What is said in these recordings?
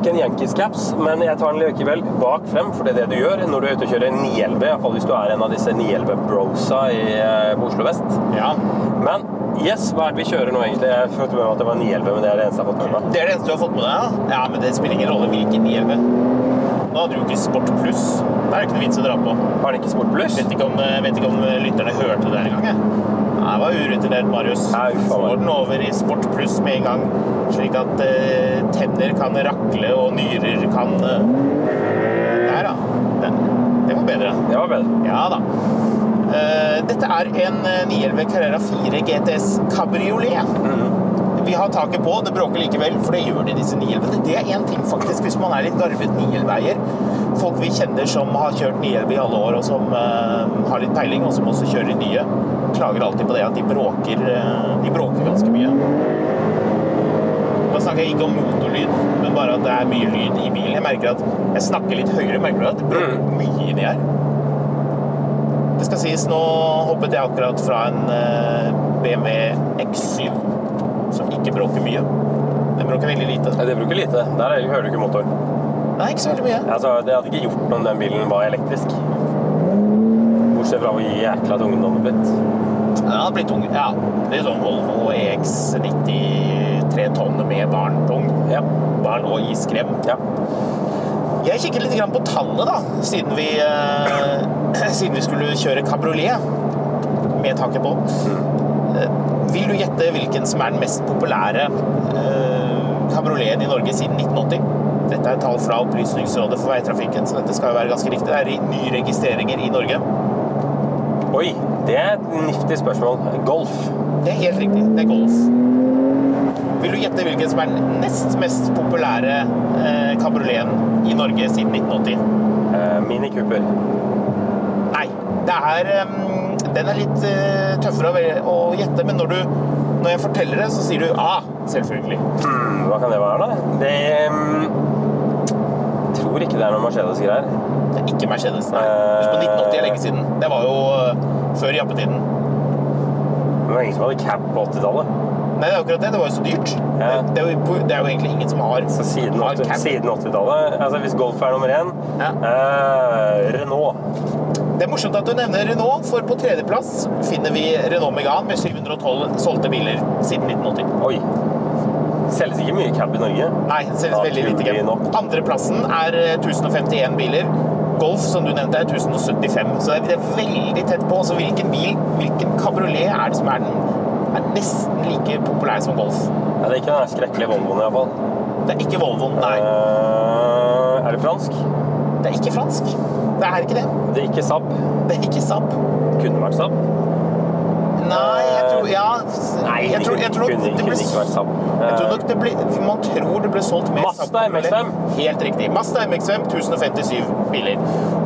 ikke en Yankees-caps, men jeg tar den likevel bak frem, for det er det du gjør når du er ute og kjører 911, iallfall hvis du er en av disse 911-brosa i, eh, på Oslo vest. Ja. Men yes, hva er det vi kjører nå, egentlig? Jeg følte med meg at det var 911, men det er det eneste jeg har fått med meg. Det er det eneste du har fått med deg, ja? Ja, men det spiller ingen rolle hvilken 911. Nå hadde du jo ikke Sport Pluss. Det er jo ikke noe vits å dra på. Har den ikke Sport Pluss? Vet ikke om, vet ikke om lytterne hørte det en gang, jeg. Det var urutinert, Marius. Får den over i Sport Pluss med en gang, slik at eh, tenner kan rakle og nyrer kan eh, Der, ja. Det, det var bedre. Det var bedre. Ja da. Eh, dette er en eh, 911 Carrera 4 GTS Cabriolet. Vi har taket på, det bråker likevel, for det gjør det i disse 911. Det er én ting, faktisk, hvis man er litt garvet 911-eier. Folk vi kjenner som har kjørt 911 i alle år, og som uh, har litt peiling, og som også kjører nye, klager alltid på det at de bråker, uh, de bråker ganske mye. Da snakker jeg ikke om motorlyd, men bare at det er mye lyd i bilen. Jeg merker at jeg snakker litt høyere, merker du at det bråker mye inni her. Det skal sies, nå hoppet jeg akkurat fra en eh, BMW X7, som ikke bråker mye. Den bråker veldig lite. Ja, det bruker lite. Der er- hører du ikke motoren. Nei, ikke så veldig mye. Altså, det hadde ikke gjort noe om den bilen var elektrisk. Bortsett fra hvor jækla tung den hadde blitt. Den hadde blitt tung. Ja, det er sånn Volvo EX90 3 tonn med barn-tung. Ja. Barn og iskrem. ja. Jeg kikket litt på tallet, da, siden vi, eh, siden vi skulle kjøre kabriolet med taket på. Eh, vil du gjette hvilken som er den mest populære eh, kabrioleten i Norge siden 1980? Dette er tall fra Opplysningsrådet for veitrafikken, så dette skal jo være ganske riktig. Det er i nye registreringer i Norge. Oi, det er et niftig spørsmål. Golf. Det er helt riktig. Det er Golf. Vil du gjette hvilken som er den nest mest populære eh, kabrioleten i Norge siden 1980? Eh, Mini Cooper. Nei, det er em, Den er litt eh, tøffere å, gjette, men når, du, når jeg forteller det, så sier du ah, selvfølgelig. Hmm, hva kan det være, da? Det mm, tror ikke det er noe Mercedes-greier. Det er ikke Mercedes. Nei. Husk på 1980 er lenge siden. Det var jo eh, før jappetiden. Det var ingen som hadde cap på 80-tallet. Nei, det akkurat det. Det var jo så dyrt. Ja. Det, er jo, det er jo egentlig ingen som har, Så siden, 80 cab. siden 80-tallet Altså hvis Golf er nummer én Ja. eh, Renault. Det er morsomt at du nevner Renault, for på tredjeplass finner vi Renault Megane med 712 solgte biler siden 1980. Oi. Selges ikke mye cab i Norge. Nei, selges veldig lite cab. Andreplassen er eh, 1051 biler. Golf, som du nevnte, er 1075. Så det er veldig tett på. Så hvilken bil, hvilken kabriolet er det som er, den, er nesten like populær som Golf? Ja, det er ikke den skrekkelige Volvoen, iallfall. Det er ikke Volvoen, nei. Uh, er det fransk? Det er ikke fransk. Det er ikke det. Det er ikke Saab. Det er ikke Saab. Kunne vært Saab. Nei, jeg tror Ja. Nei, jeg tror, jeg tror kunne, nok det kunne ble. Jeg tror nok det ble, Man tror det ble solgt mer Mazda MX-5. Helt riktig. Mazda MX-5, 1057 biler.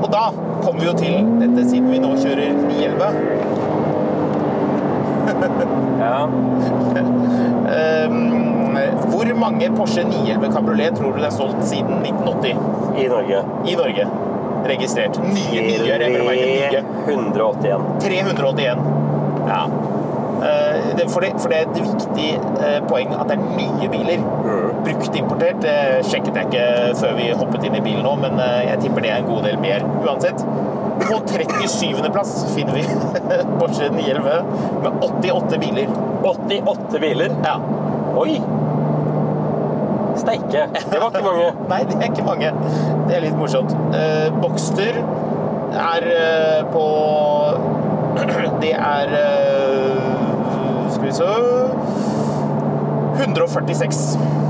Og da kommer vi jo til dette siden vi nå kjører 911. Ja. um, hvor mange Porsche 911 Cabriolet tror du det er solgt siden 1980 I Norge. i Norge? Registrert. Nye, nye, nye. 381. 381. Ja. Eh, det- For det, for det er et viktig eh, poeng at det er nye biler. Brukt importert det sjekket jeg ikke før vi hoppet inn i bilen nå, men eh, jeg tipper det er en god del mer uansett. På 37. plass finner vi Porsche 911 med 88 biler. 88 biler. Ja. Oi! Steike. Det var ikke mange. Nei, det er ikke mange. Det er litt morsomt. Eh, Boxster er eh, på Det er eh, Skal vi se 146.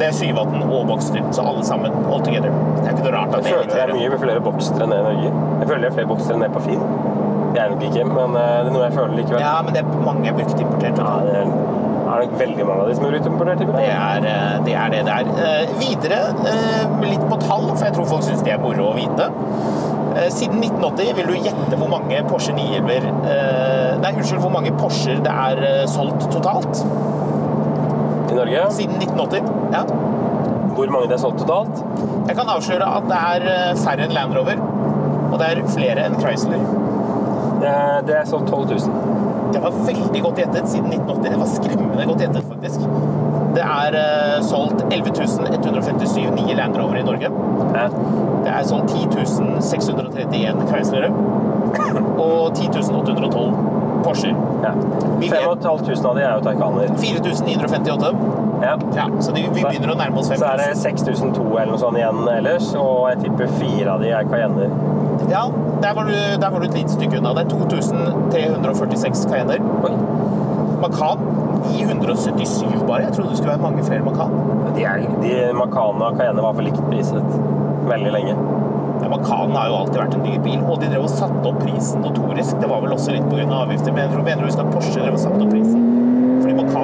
Det er 718 og Boxter. så alle sammen all together. Det er ikke noe rart at Jeg det er føler det er mye flere boksere enn i Norge. Jeg føler det er flere boksere enn på Finn. Det er nok ikke, men eh, det er noe jeg føler likevel. Ja, men det er mange bruktimporterte. Ja, det er, er nok veldig mange av de som er utimportert. Det er, eh, det er det det er. Eh, Videre, eh, litt på tall, for jeg tror folk syns det er moro å vite. Eh, Siden 1980 vil du gjette hvor mange Porsche 911 eh, Nei, unnskyld, hvor mange Porscher det er solgt totalt I Norge. siden 1980. Ja. Hvor mange det er solgt totalt? Jeg kan avsløre at det er eh, færre enn Land Rover, og det er flere enn Chrysler. Det er solgt 12 000. Det var veldig godt gjettet siden 1980. Det var skremmende godt gjettet, faktisk. Det er uh, solgt 11 157 nye Land Rover i Norge. Ja. Det er solgt 10 631 Chryslere og 10 812 Porscher. Ja. Vi 5500 av de er jo Taycaner. 4958. Ja. Ja, så de, vi begynner å nærme oss Så er det 5000. 6002 eller noe sånt igjen ellers, og jeg tipper fire av de er Cayenner. Ja, der var, du, der var du et lite stykke unna. Det er 2346 Cayenner. Makan Macan 977 bare. Jeg trodde det skulle være mange flere Macan. De, er, de Macan og Cayenne var for likt priset veldig lenge. Ja, Macan har jo alltid vært en ny bil, og de drev og satte opp prisen notorisk. Det var vel også litt pga. avgifter, men jeg tror mener du husker at Porsche drev og satte opp prisen.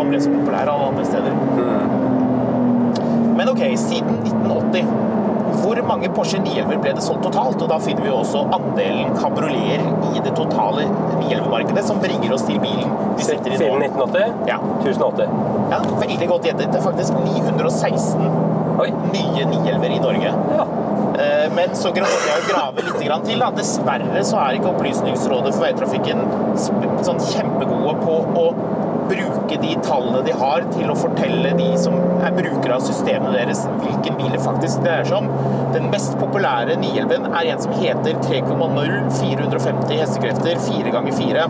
Macan ble så populær alle andre steder. Men ok, siden 1980 hvor mange Porsche 911 ble det solgt totalt? Og da finner vi også andelen kabrioleter i det totale 911-markedet, som bringer oss til bilen vi sitter i Siden 1980? Ja. 1080. ja, veldig godt gjettet. Det er faktisk 916 Oi. nye 911-er i Norge. Ja. Eh, Men så greier jeg grave litt til. Da. Dessverre så er ikke Opplysningsrådet for veitrafikken sånn kjempegode på å bruke de tallene de har til å fortelle de som er brukere av systemet deres, hvilken bil det faktisk dreier seg om. Den mest populære 911 er en som heter 3,0 450 hestekrefter 4 ganger 4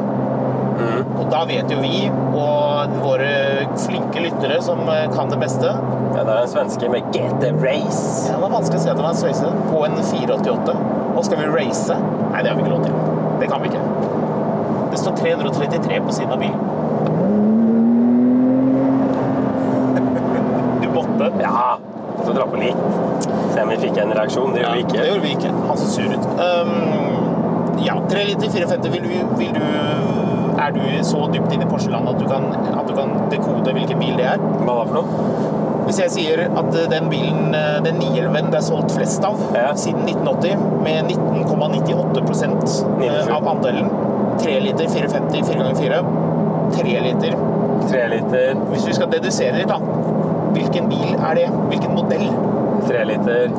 Og da vet jo vi, og våre flinke lyttere som eh, kan det beste, Ja, det er en svenske med GT Race. Ja, det var vanskelig å se det var en sveise på en 488. Og skal vi race? Nei, det har vi ikke lov til. Det kan vi ikke. Det står 333 på siden av bilen. Du måtte. Ja, så dra på litt. Se om vi fikk en reaksjon. Det gjorde vi ikke. Det gjorde vi ikke. Han så sur ut. Um, ja, 3 liter 54. Vil du, vil du Er du så dypt inne i Porsche-land at, du kan- at du kan dekode hvilken bil det er? Hva da for noe? Hvis jeg sier at den bilen, eh, den 911, det er solgt flest av Ja. siden 1980, med 19,98 eh, av andelen 3 liter 450 4 ganger 4 3 liter. 3 liter, Hvis vi skal dedusere litt, da. Hvilken bil er det? Hvilken modell? Tre liter.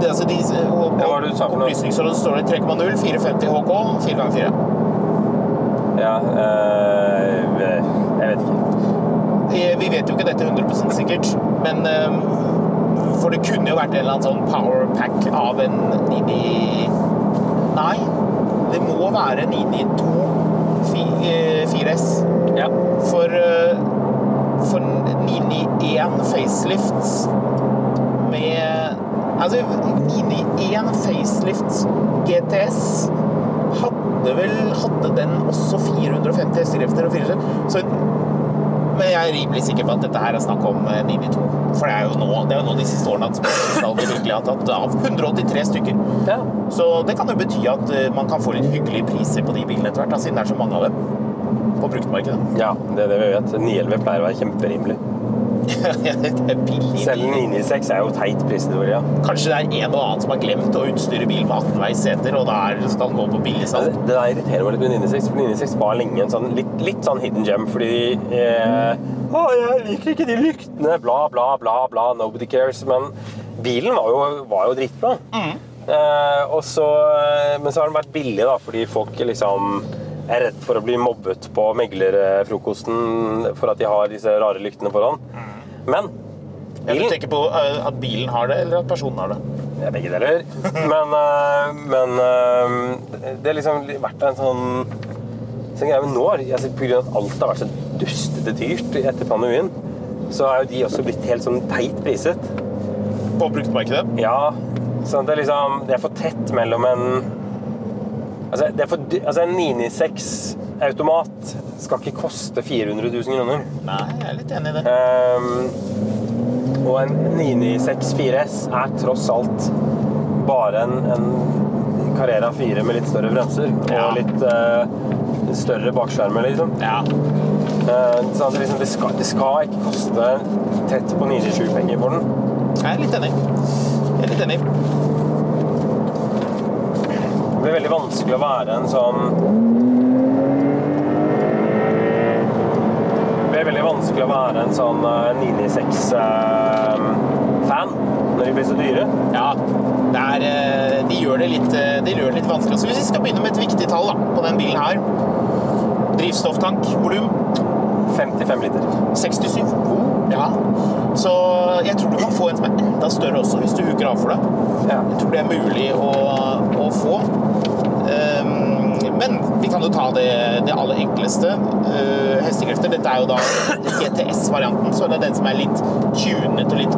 Det, altså de, og, hva var det du sa for noe? Opplysningsrådet står det 3,0 450 HK 4 ganger 4 Ja, øh, jeg vet ikke. Eh, Vi vet jo ikke dette 100 sikkert, men øh, For det kunne jo vært en eller annen sånn power pack av en 99 Nei, det må være 992 eh, 4S. Ja. For, eh, for 991 facelifts Altså, ID1 facelift GTS hadde vel Hadde den også 450 hestekrefter og 400 Så men jeg er rimelig sikker på at dette her er snakk om Mini 2. For det er jo nå, det er jo nå de siste årene at salget virkelig har tatt av 183 stykker. ja. Så det kan jo bety at eh, man kan få litt hyggelige priser på de bilene etter hvert, siden det er så mange av dem på bruktmarkedet. Ja, det er det vi vet. 911 pleier å være kjemperimelig. Det er billig. Selv 996 er jo teit prisnivå, ja. Kanskje det er en og annen som har glemt å utstyre bilen med 18-veis seter, og da skal den gå på billigsalg. Det, det der irriterer meg litt med 996, for 996 var lenge en sånn, litt, litt sånn hidden gem, fordi eh, Å, jeg liker ikke de lyktene, bla, bla, bla, bla, nobody cares. Men bilen var jo, var jo dritbra. Eh, og så, men så har den vært billig, da, fordi folk liksom er redd for å bli mobbet på meglerfrokosten for at de har disse rare lyktene foran. Men Ja, du tenker på eh, at bilen har det, eller at personen har det? Ja, begge deler. Men, men det har liksom vært en sånn så greie. Men nå, altså, av at alt har vært så dustete dyrt etter pandemien, så er jo de også blitt helt sånn teit priset. På bruktmarkedet? Ja, så det er liksom Det er for tett mellom en Altså, det er for, altså en 996 automat skal ikke koste 400 000 kroner. Nei, jeg er litt enig i det. Ehm, og en 996 4S er tross alt bare en, en Carrera 4 med litt større bremser Ja. og litt uh, større bakskjermer, liksom. Ja. Uh, så det, liksom, det, skal, det skal ikke koste tett på 97 penger for den. Jeg er litt enig. Jeg er litt enig. Det blir veldig vanskelig å være en sånn Det blir veldig vanskelig å være en sånn 996-fan når de blir så dyre. Ja, det er, eh, de, gjør det litt, eh, de gjør det litt vanskelig. Så hvis vi skal begynne med et viktig tall da, på den bilen her Drivstofftank, volum 55 liter. 67. Ja. Så jeg tror du kan få en som er enda større også, hvis du huker av for det. Ja. Jeg tror det er mulig å, å få. Kan du ta det, det aller enkleste. Uh, hestekrefter. Dette er jo da GTS-varianten, så det er den som er litt tunet og litt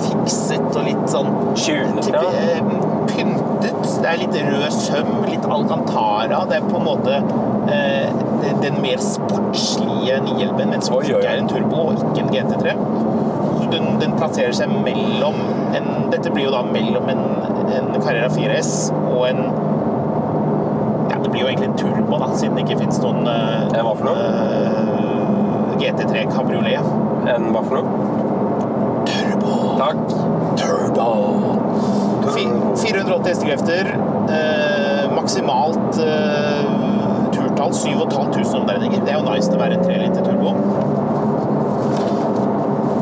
fikset og litt sånn Tunet, ja. eh, pyntet. Det er litt rød søm, litt alcantara. Det er på en måte uh, den mer sportslige 911, men som ikke er en turbo og ikke en GT3. Den, den plasserer seg mellom en, Dette blir jo da mellom en, en Carrera 4S og en Ja, det blir jo egentlig en turbo, da, siden det ikke finnes noen eh, En hva for noe? eh, GT3 kabriolet. En hva for noe? Turbo! Takk. Turbo! turbo. 480 hestekrefter. Eh, maksimalt turtall 7500 omdreininger. Det er jo nice til å være en 3 liter turbo.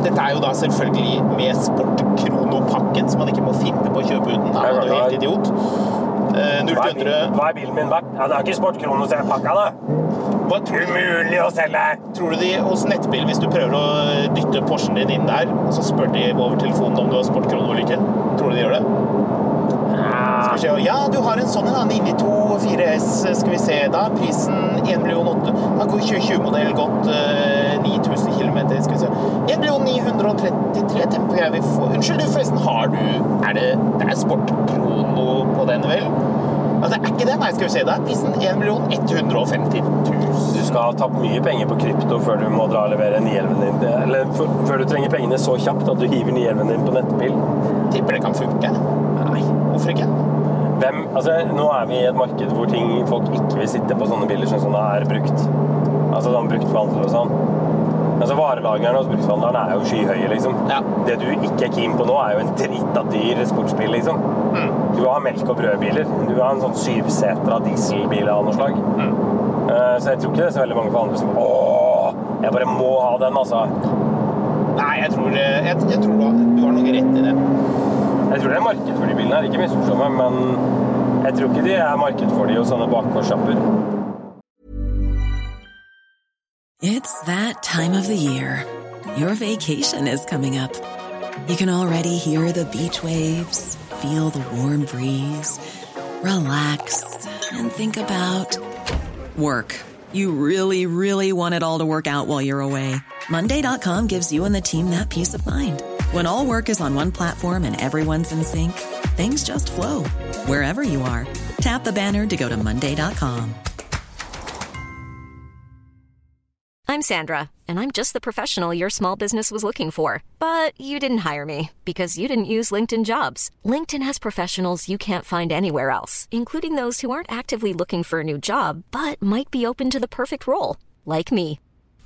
Dette er jo da selvfølgelig med Sport-Krono-pakken, man ikke må finne på å kjøpe uten. Da er jo helt idiot. Eh, 0 Hva er, bil, 100 hva er bilen min verdt? Ja, det er ikke Sportkronos jeg pakka da. Hva tror du, Umulig å selge! tror du de hos Nettbil, hvis du prøver å dytte Porschen din inn der, og så spør de over telefonen om du har Sportkrono eller ikke? Tror du de gjør det? Vi. Ja, du har en sånn en, annen inni 2 4S. Skal vi se, da er prisen 1 million 8 Da går 2020-modell gått uh, 9000 km. Skal vi se. 1 million 933 tempo jeg vil få. Unnskyld, du, forresten, har du Er det Det er Sport-Krono på den, vel? Ja, det er ikke det, nei. Skal vi se. Da er prisen 1 million 150 000. Du skal ha tapt mye penger på krypto før du må dra og levere 911 din. Eller for, før du trenger pengene så kjapt at du hiver 911 din på nettbil. Tipper det kan funke. Nei. Hvorfor ikke? Hvem, altså, nå er vi i et marked hvor ting, folk ikke vil sitte på sånne biler som det er brukt. Altså sånn bruktforhandler og sånn. Altså Varelagrene hos bruktforhandlerne er jo skyhøye, liksom. Ja. Det du ikke er keen på nå, er jo en drita dyr sportsbil, liksom. Du har melk- og brødbiler. Du har en sånn syvsetra dieselbil av noe slag. Eh, Så jeg tror ikke det er så veldig mange forhandlere som Åh, jeg bare må ha den, altså. Nei, jeg tror, eh, jeg, jeg tror du, har, noe rett i det. Jeg tror det er marked for de bilene ikke misforstå meg, men jeg tror ikke er marked for de hos sånne bakgårdssjapper. It's that time of the year. Your vacation is coming up. You can already hear the beach waves, feel the warm breeze, relax, and think about work. You really, really want it all to work out while you're away. Monday.com gives you and the team that peace of mind. When all work is on one platform and everyone's in sync, things just flow wherever you are. Tap the banner to go to Monday.com. I'm Sandra, and I'm just the professional your small business was looking for. But you didn't hire me because you didn't use LinkedIn jobs. LinkedIn has professionals you can't find anywhere else, including those who aren't actively looking for a new job but might be open to the perfect role, like me.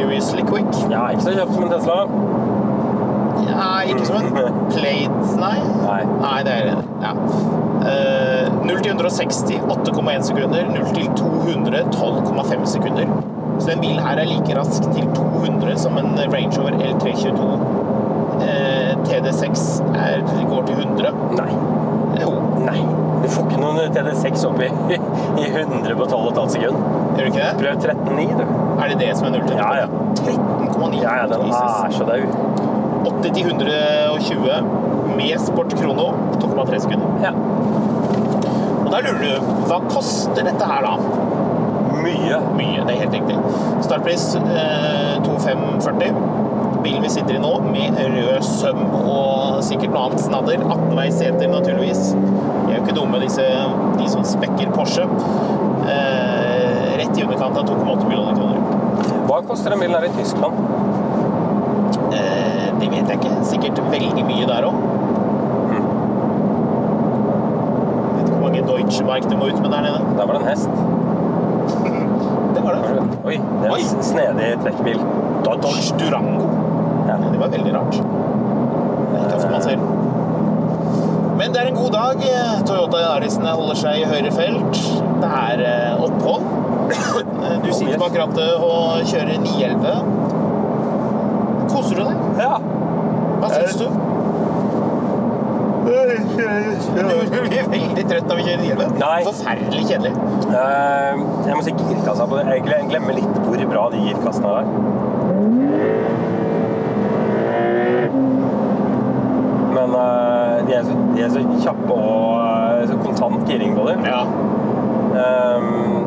Seriously quick. Ja, ikke så kjapt som en Tesla. Ja, ikke som en Plate, nei. Nei. Nei, det er ja. Uh, 0 til 160 8,1 sekunder. 0 til 200 12,5 sekunder. Så den bilen her er like rask til 200 som en Range Rover L322. uh, TD6 er, går til 100. Nei. Jo, Nei. Du får ikke noen TD6 opp i, i 100 på 12,5 sekund. gjør du ikke det? Prøv 13,9, du. Er det det som er 0 til 100? Ja, ja. 13,9. Ja, ja, den er så daud. 80 til 120 med Sport Krono 2,3 sekunder. Ja. Og da lurer du, hva koster dette her da? Mye. Mye, det er helt riktig. Startpris eh, 2540. Bilen vi sitter i nå, med rød søm og sikkert noe annet snadder. 18-veis seter, naturligvis. De er jo ikke dumme, disse, de som spekker Porsche. Eh, rett i underkant av 2,8 millioner kroner. Hva koster en bil her i Tyskland? Eh, det vet jeg ikke. Sikkert veldig mye der òg. Vet ikke hvor mange Deutsche Mark du må ut med der nede. Der var det en hest. Det var det. Oi, det er en snedig trekkbil. Dodge Durango. Ja. Det var veldig rart. Ofte man selv. Men det er en god dag. Toyota Yarisene holder seg i høyre felt. Det er eh, opphold. Du sitter bak rattet og kjører 911. Koser du deg? Ja. Hva syns du? Du blir veldig trøtt når vi kjører 911. Forferdelig kjedelig. Eh, jeg må si girkassa på det. Jeg glemmer litt hvor bra de girkassene er. Men uh, de, er så, de er så kjappe og eh, så kontant giring på dem. Ja. Um,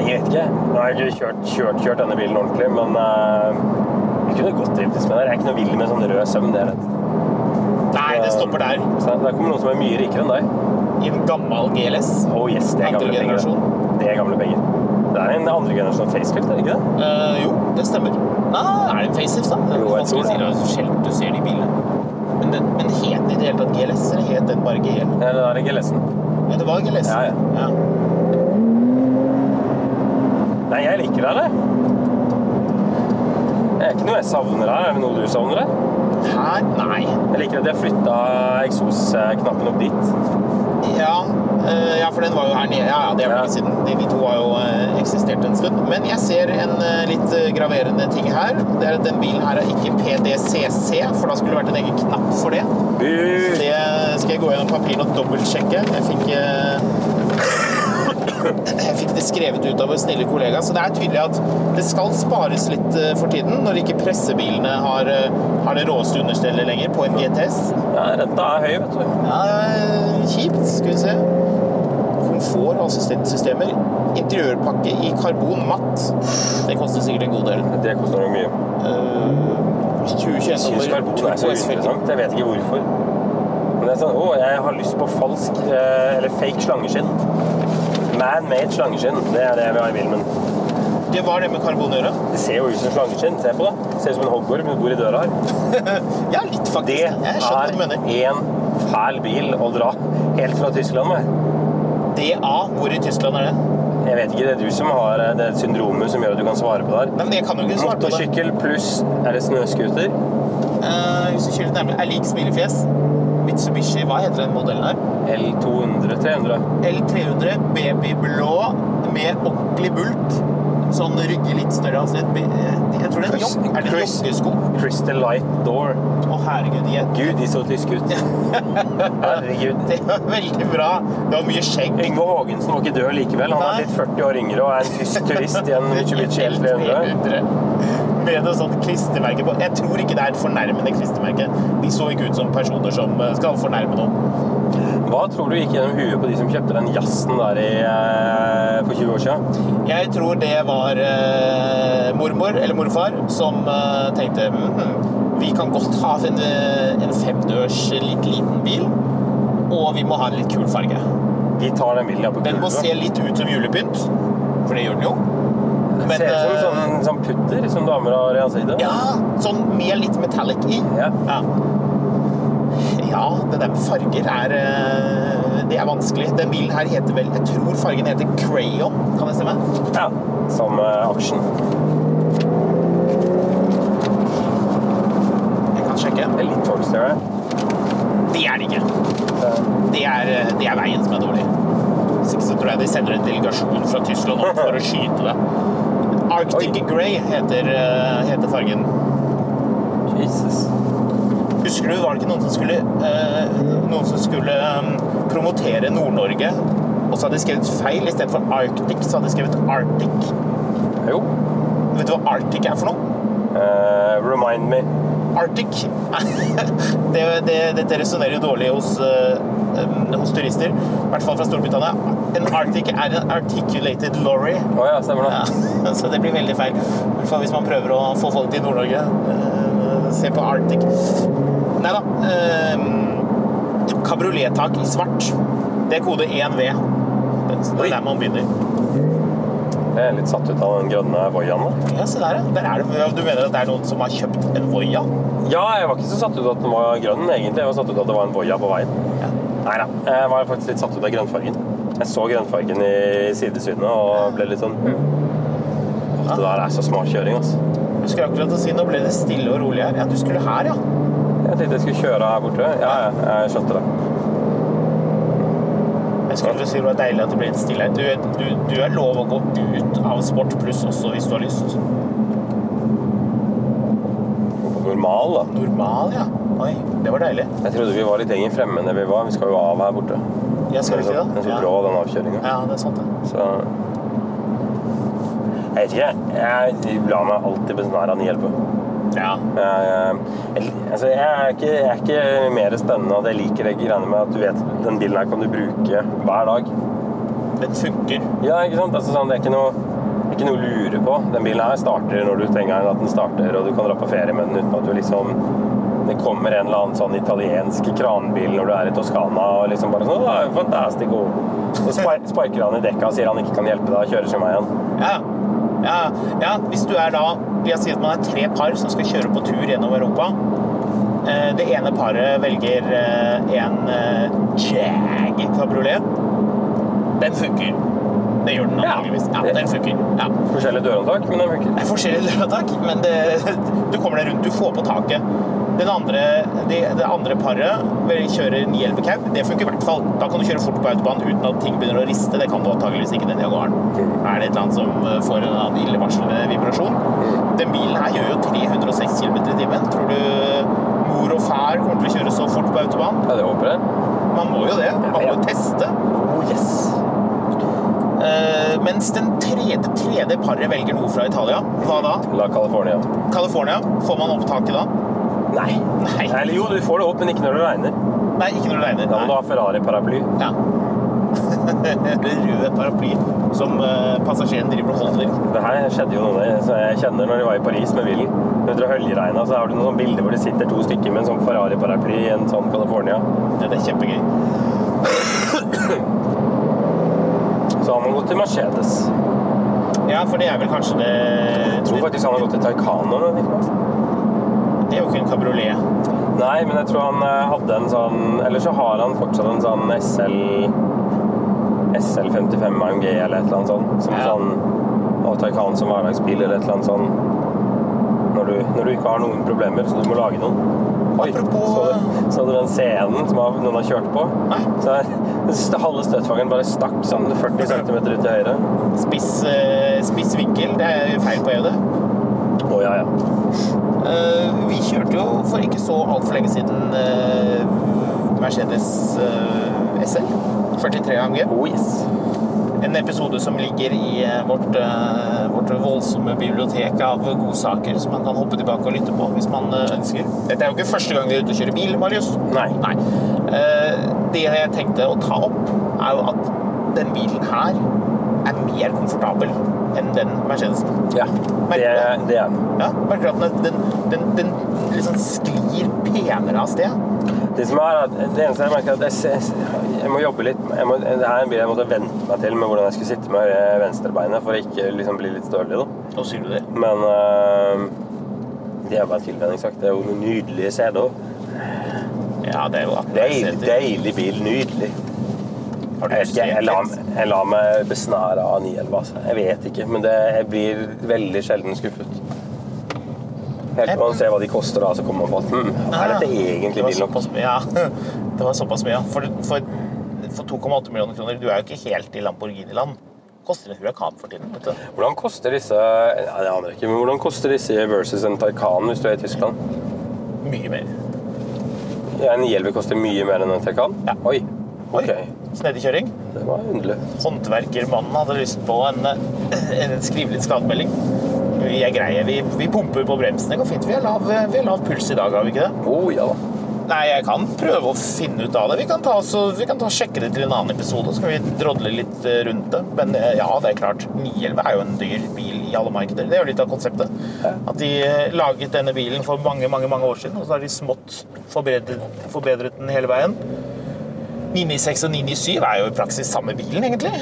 jeg vet ikke. Nå har jeg ikke kjørt, kjørt, kjørt denne bilen ordentlig, men uh, jeg kunne godt driftes med det. Jeg er ikke noe vill med sånn rød søm. Det er det. Nei, det stopper der. Så der kommer noen som er mye rikere enn deg. I en gammel GLS. Oh yes, det er gamle penger. Det er gamle penger. Det er en andre generasjon facelift, er det ikke det? Uh, jo, det stemmer. Nei, er det en facelift, da? Jo, jeg tror Det du ser de bilene. Men, den, men het den i det hele tatt GLS, eller het den bare GL? Ja, det var GLS-en. Ja, det var GLS. Ja, ja. Nei, jeg liker det. det. Det er ikke noe jeg savner her. Er det noe du savner her? Her? Nei. Jeg liker at de har flytta eksosknappen opp dit. Ja, eh, ja, for den var jo her nede. Ja, ja, det er lenge siden. De, de to har jo eh, eksistert en stund. Men jeg ser en eh, litt graverende ting her. Det er at Den bilen her er ikke PDCC, for da skulle det vært en egen knapp for det. Det skal jeg gå gjennom papirene og dobbeltsjekke. Jeg fikk, jeg fikk det skrevet ut av vår snille kollega, så det er tydelig at det skal spares litt for tiden, når ikke pressebilene har, har det råeste understellet lenger på en GTS. Ja, renta er høy, vet du. Ja, kjipt. Skal vi se. Komfort og assistentsystemer. Interiørpakke i karbon matt. Det koster sikkert en god del. Det koster nok mye. Uh, 2021 Jeg syns. Jeg vet ikke hvorfor. Men det er sånn, å, jeg har lyst på falsk, eh, eller fake slangeskinn. Man-made slangeskinn. Det er det jeg vil ha i bilen min. Det var det med karbon å gjøre. Det ser jo ut som slangeskinn. Se på det. Ser ut som en hoggorm du bor i døra her. Ja, litt faktisk. Det er en fæl bil å dra helt fra Tyskland med. DA, hvor i Tyskland er det? Jeg vet ikke, det er du som har eh, det syndromet som gjør at du kan svare på det her. Men jeg kan jo ikke svare på det. Motorsykkel pluss er det snøscooter? Uh, hvis du kjører litt nærmere, er lik smilefjes. Mitsubishi, hva heter den modellen her? L200? 300? L300 babyblå med ordentlig bult. Sånn rygge litt større altså, Jeg tror det er en jogg. Er det en joggesko? Crystal Light Door. Å, herregud, jeg Gud, de så tyske ut. Herregud. Det var veldig bra. Det var mye skjegg. Yngve Haagensen var ikke død likevel. Han Nei. er blitt 40 år yngre og er en tysk turist i en Mitsubishi L300. Med noe sånt klistremerke på. Jeg tror ikke det er et fornærmende klistremerke. De så ikke ut som personer som eh, skal fornærme noen. Hva tror du gikk gjennom huet på de som kjøpte den jazzen der i, eh, for 20 år siden? Jeg tror det var eh, mormor eller morfar som eh, tenkte mm, vi kan godt ha en, eh, en femdørs litt liten bil, og vi må ha en litt kul farge. De tar den bilen ja, på Den må se litt ut som julepynt, for det gjør den jo. Det ser ut som eh, sånn, sånn putter som damer har i ansiktet. Ja, sånn med litt metallic i. Ja. Ja. Ja, det der med farger er eh, det er vanskelig. Den bilen her heter vel Jeg tror fargen heter Crayon, kan det stemme? Ja, som uh, aksjen. Jeg kan sjekke. Det er litt Toyster her. Det er det ikke. Det er, eh, det er veien som er dårlig. Hvis ikke så tror jeg de sender en delegasjon fra Tyskland opp for å skyte det. Arctic Oi. Grey heter, eh, heter fargen. Husker du, var det ikke noen som skulle, eh, noen som skulle um, promotere Nord-Norge, og så hadde de skrevet feil. Istedenfor Arctic, så hadde de skrevet Arctic. Jo. Vet du hva Arctic er for noe? Uh, remind me. Arctic. det, det, dette resonnerer jo dårlig hos, um, hos turister, i hvert fall fra Storbritannia. En Arctic er en articulated lorry. Oh, ja, stemmer det. Ja, så det blir veldig feil. I hvert fall hvis man prøver å få folk til Nord-Norge. Uh, Se på Arctic. Nei da. Eh, Kabriolettak i svart. Det er kode 1V. Det det er der man begynner. Jeg er litt satt ut av den grønne Voyaen. da. Ja, se der, ja. Der er det, du mener at det er noen som har kjøpt en Voya? Ja, jeg var ikke så satt ut at den var grønn, egentlig. Jeg var satt ut at det var en Voya på veien. Ja. Nei da. Jeg var faktisk litt satt ut av grønnfargen. Jeg så grønnfargen i sidesynet og ble litt sånn Åh, Det der er så smart kjøring, altså. Jeg skulle akkurat å si nå ble det stille og rolig her. Ja, du skulle her, ja. Jeg tenkte jeg skulle kjøre her borte. Ja, ja, jeg skjønte det. Jeg skulle si det var deilig at det ble litt stille. Du, du, du er lov å gå ut av Sport pluss også hvis du har lyst. Normal, da. Normal, ja. Oi, det var deilig. Jeg trodde vi var litt lenger fremme enn det vi var. Vi skal jo av her borte. Jeg skal vi ikke det? den er så Ja. brå, den avkjøringa. Ja, det er sant det. Så Jeg vet ikke. Jeg lar meg alltid besnære av 911. Ja. Jeg, jeg, altså jeg, er ikke, jeg er ikke mer spennende at jeg liker det greiene med at du vet den bilen her kan du bruke hver dag. Den funker. Ja, ikke sant? Altså, sånn, det er ikke noe, det er ikke noe å lure på. Den bilen her starter når du trenger den, at den starter, og du kan dra på ferie med den uten at du liksom det kommer en eller annen sånn italiensk kranbil når du er i Toskana og liksom bare sånn «Å, fantastic, Så sparker han i dekka og sier han ikke kan hjelpe deg og kjører sin vei igjen. Ja. Ja, ja, hvis du er da La oss si at man er tre par som skal kjøre på tur gjennom Europa. Eh, Det ene paret velger eh, en eh, Jag kabriolet. Den funker. Det gjør den antakeligvis. Ja, den funker. Ja. Forskjellige dørhåndtak, men den funker. Er forskjellige døråtak, men det, du kommer deg rundt. Du får på taket. Den andre, det, det andre paret vil kjøre 911 cab. Det funker i hvert fall. Da kan du kjøre fort på autobahn uten at ting begynner å riste. Det kan du antakeligvis ikke den Jaguaren. Er det et eller annet som eh, får en annen illevarslende vibrasjon? Den bilen her gjør jo 306 km i timen. Tror du mor og far kommer til å kjøre så fort på autobahn? Ja, det håper jeg. Man må jo det. Man må jo teste. Oh, yes. Uh, mens den tredje, tredje paret velger noe fra Italia. Hva da? La California. California. Får man opptaket da? Nei. Nei. Eller jo, du får det opp, men ikke når det regner. Nei, ikke når det regner. Da må du ha Ferrari-paraply. Ja. Rød paraply som eh, passasjeren driver og holder. Det her skjedde jo noe så jeg kjenner når de var i Paris med bilen. Under høljeregna så har du noen bilder hvor det sitter to stykker med en sånn Ferrari-paraply i en sånn California. Ja, det er kjempegøy. Så har man gått til Mercedes. Ja, for det er vel kanskje det Jeg tror faktisk han har gått til Taycano. Det er jo ikke en kabriolet. Nei, men jeg tror han eh, hadde en sånn Eller så har han fortsatt en sånn SL SL55 AMG eller et eller annet sånt. Som Ja. sånn Og Taycan som hverdagsbil eller et eller annet sånn når du, når du ikke har noen problemer, så du må lage noen. Oi, Apropos- så, du, så du den scenen som noen har kjørt på? Nei. Så er, halve støtfangeren bare stakk sånn 40 cm ut til høyre. Spiss, eh, spiss vinkel, det er feil på EUD. Å ja, ja. Uh, vi kjørte jo for ikke så altfor lenge siden uh, Mercedes uh, SL 43 AMG. Oh yes. En episode som ligger i eh, vårt, eh, vårt voldsomme bibliotek av godsaker som man kan hoppe tilbake og lytte på hvis man eh, ønsker. Dette er jo ikke første gang vi er ute og kjører bil, Marius. Nei. Nei. Eh, Det jeg tenkte å ta opp, er jo at den bilen her er mer komfortabel enn den Mercedesen. Ja, det, det er. Ja, merker du at den, den, den, liksom sklir penere av sted? Det som er, det eneste jeg merker er at jeg, jeg, må jobbe litt må, Det er en bil jeg måtte vente meg til med hvordan jeg skulle sitte med venstrebeinet for å ikke liksom bli litt stølig. Da. Nå sier du det. Men øh, det er bare tilvenningssak. Det er jo noen nydelige seter. Ja, det er jo akkurat Deilig, deilig bil. Nydelig. Jeg, ikke, jeg, litt? jeg la meg besnære av 911. Altså. Jeg vet ikke, men det, jeg blir veldig sjelden skuffet. Helt til man ser hva de koster, da, så kommer man på at hm, er dette egentlig Det var bil nok? ja. Det var såpass mye, ja. For, for, for 2,8 millioner kroner, du er jo ikke helt i Lamborghini-land. Koster en Huracan for tiden, vet du. Hvordan koster disse ja, jeg aner ikke, men hvordan koster disse versus en Taycan hvis du er i Tyskland? Mye mer. Ja, en 911 koster mye mer enn en Taycan? Ja. Oi. Oi. okay. Snedig det var underlig. Håndverkermannen hadde lyst på en, en skrivelig skademelding. Vi er greie. Vi, vi pumper på bremsen. Det går fint. Vi har lav, vi har lav puls i dag, har vi ikke det? Oh, ja da. Nei, jeg kan prøve å finne ut av det. Vi kan ta, så, vi kan ta sjekke det til en annen episode, så kan vi drodle litt eh, rundt det. Men eh, ja, det er klart. 911 er jo en dyr bil i alle markeder. Det er jo litt av konseptet. At de eh, laget denne bilen for mange, mange mange år siden, og så har de smått forbedret, forbedret den hele veien. 996 og 997 er jo i praksis samme bilen, egentlig.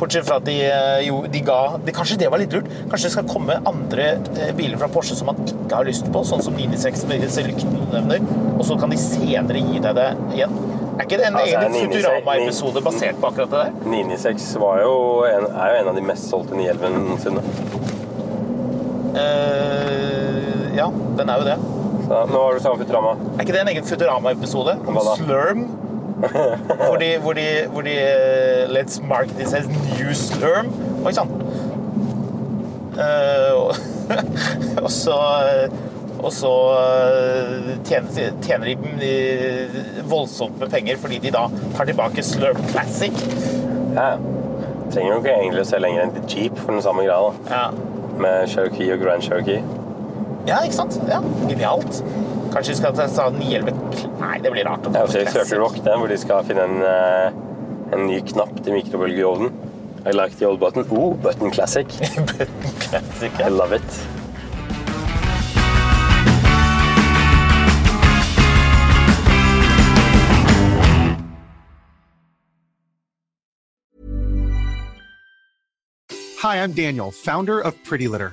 Bortsett fra at de, eh, jo, de ga de, Kanskje det var litt lurt? Kanskje det skal komme andre eh, biler fra Porsche som man ikke har lyst på, sånn som 996 med disse lyktene du nevner, og så kan de senere gi deg det igjen? Er ikke det en Altså, egen Futurama-episode basert på akkurat det der? 996 var jo en, er jo en av de mest solgte 911 noensinne. Uh, ja, den er jo det. Så, nå har du samme Futurama. Er ikke det en egen Futurama-episode? Slurm? Hvor de, hvor de, hvor de uh, Let's mark this as new Slurm. Oi sann. Uh, og- og så og så eh, tjener, tjener de eh, voldsomt med penger fordi de da tar tilbake Slurm Classic. Ja. Trenger jo ikke egentlig å se lenger enn til Jeep for den samme greia. da. Ja. Med Cherokee og Grand Cherokee. ja, ikke sant? Ja, Genialt. Kanskje vi skal ta ta 911 Nei, det blir rart. å Det ta er også i Classic. Circle Rock det, hvor de skal finne en, eh, en ny knapp til mikrobølgeovnen. I like the old button. Oh, button classic. Button Classic, I love it. Hi, I'm Daniel, founder of Pretty Litter.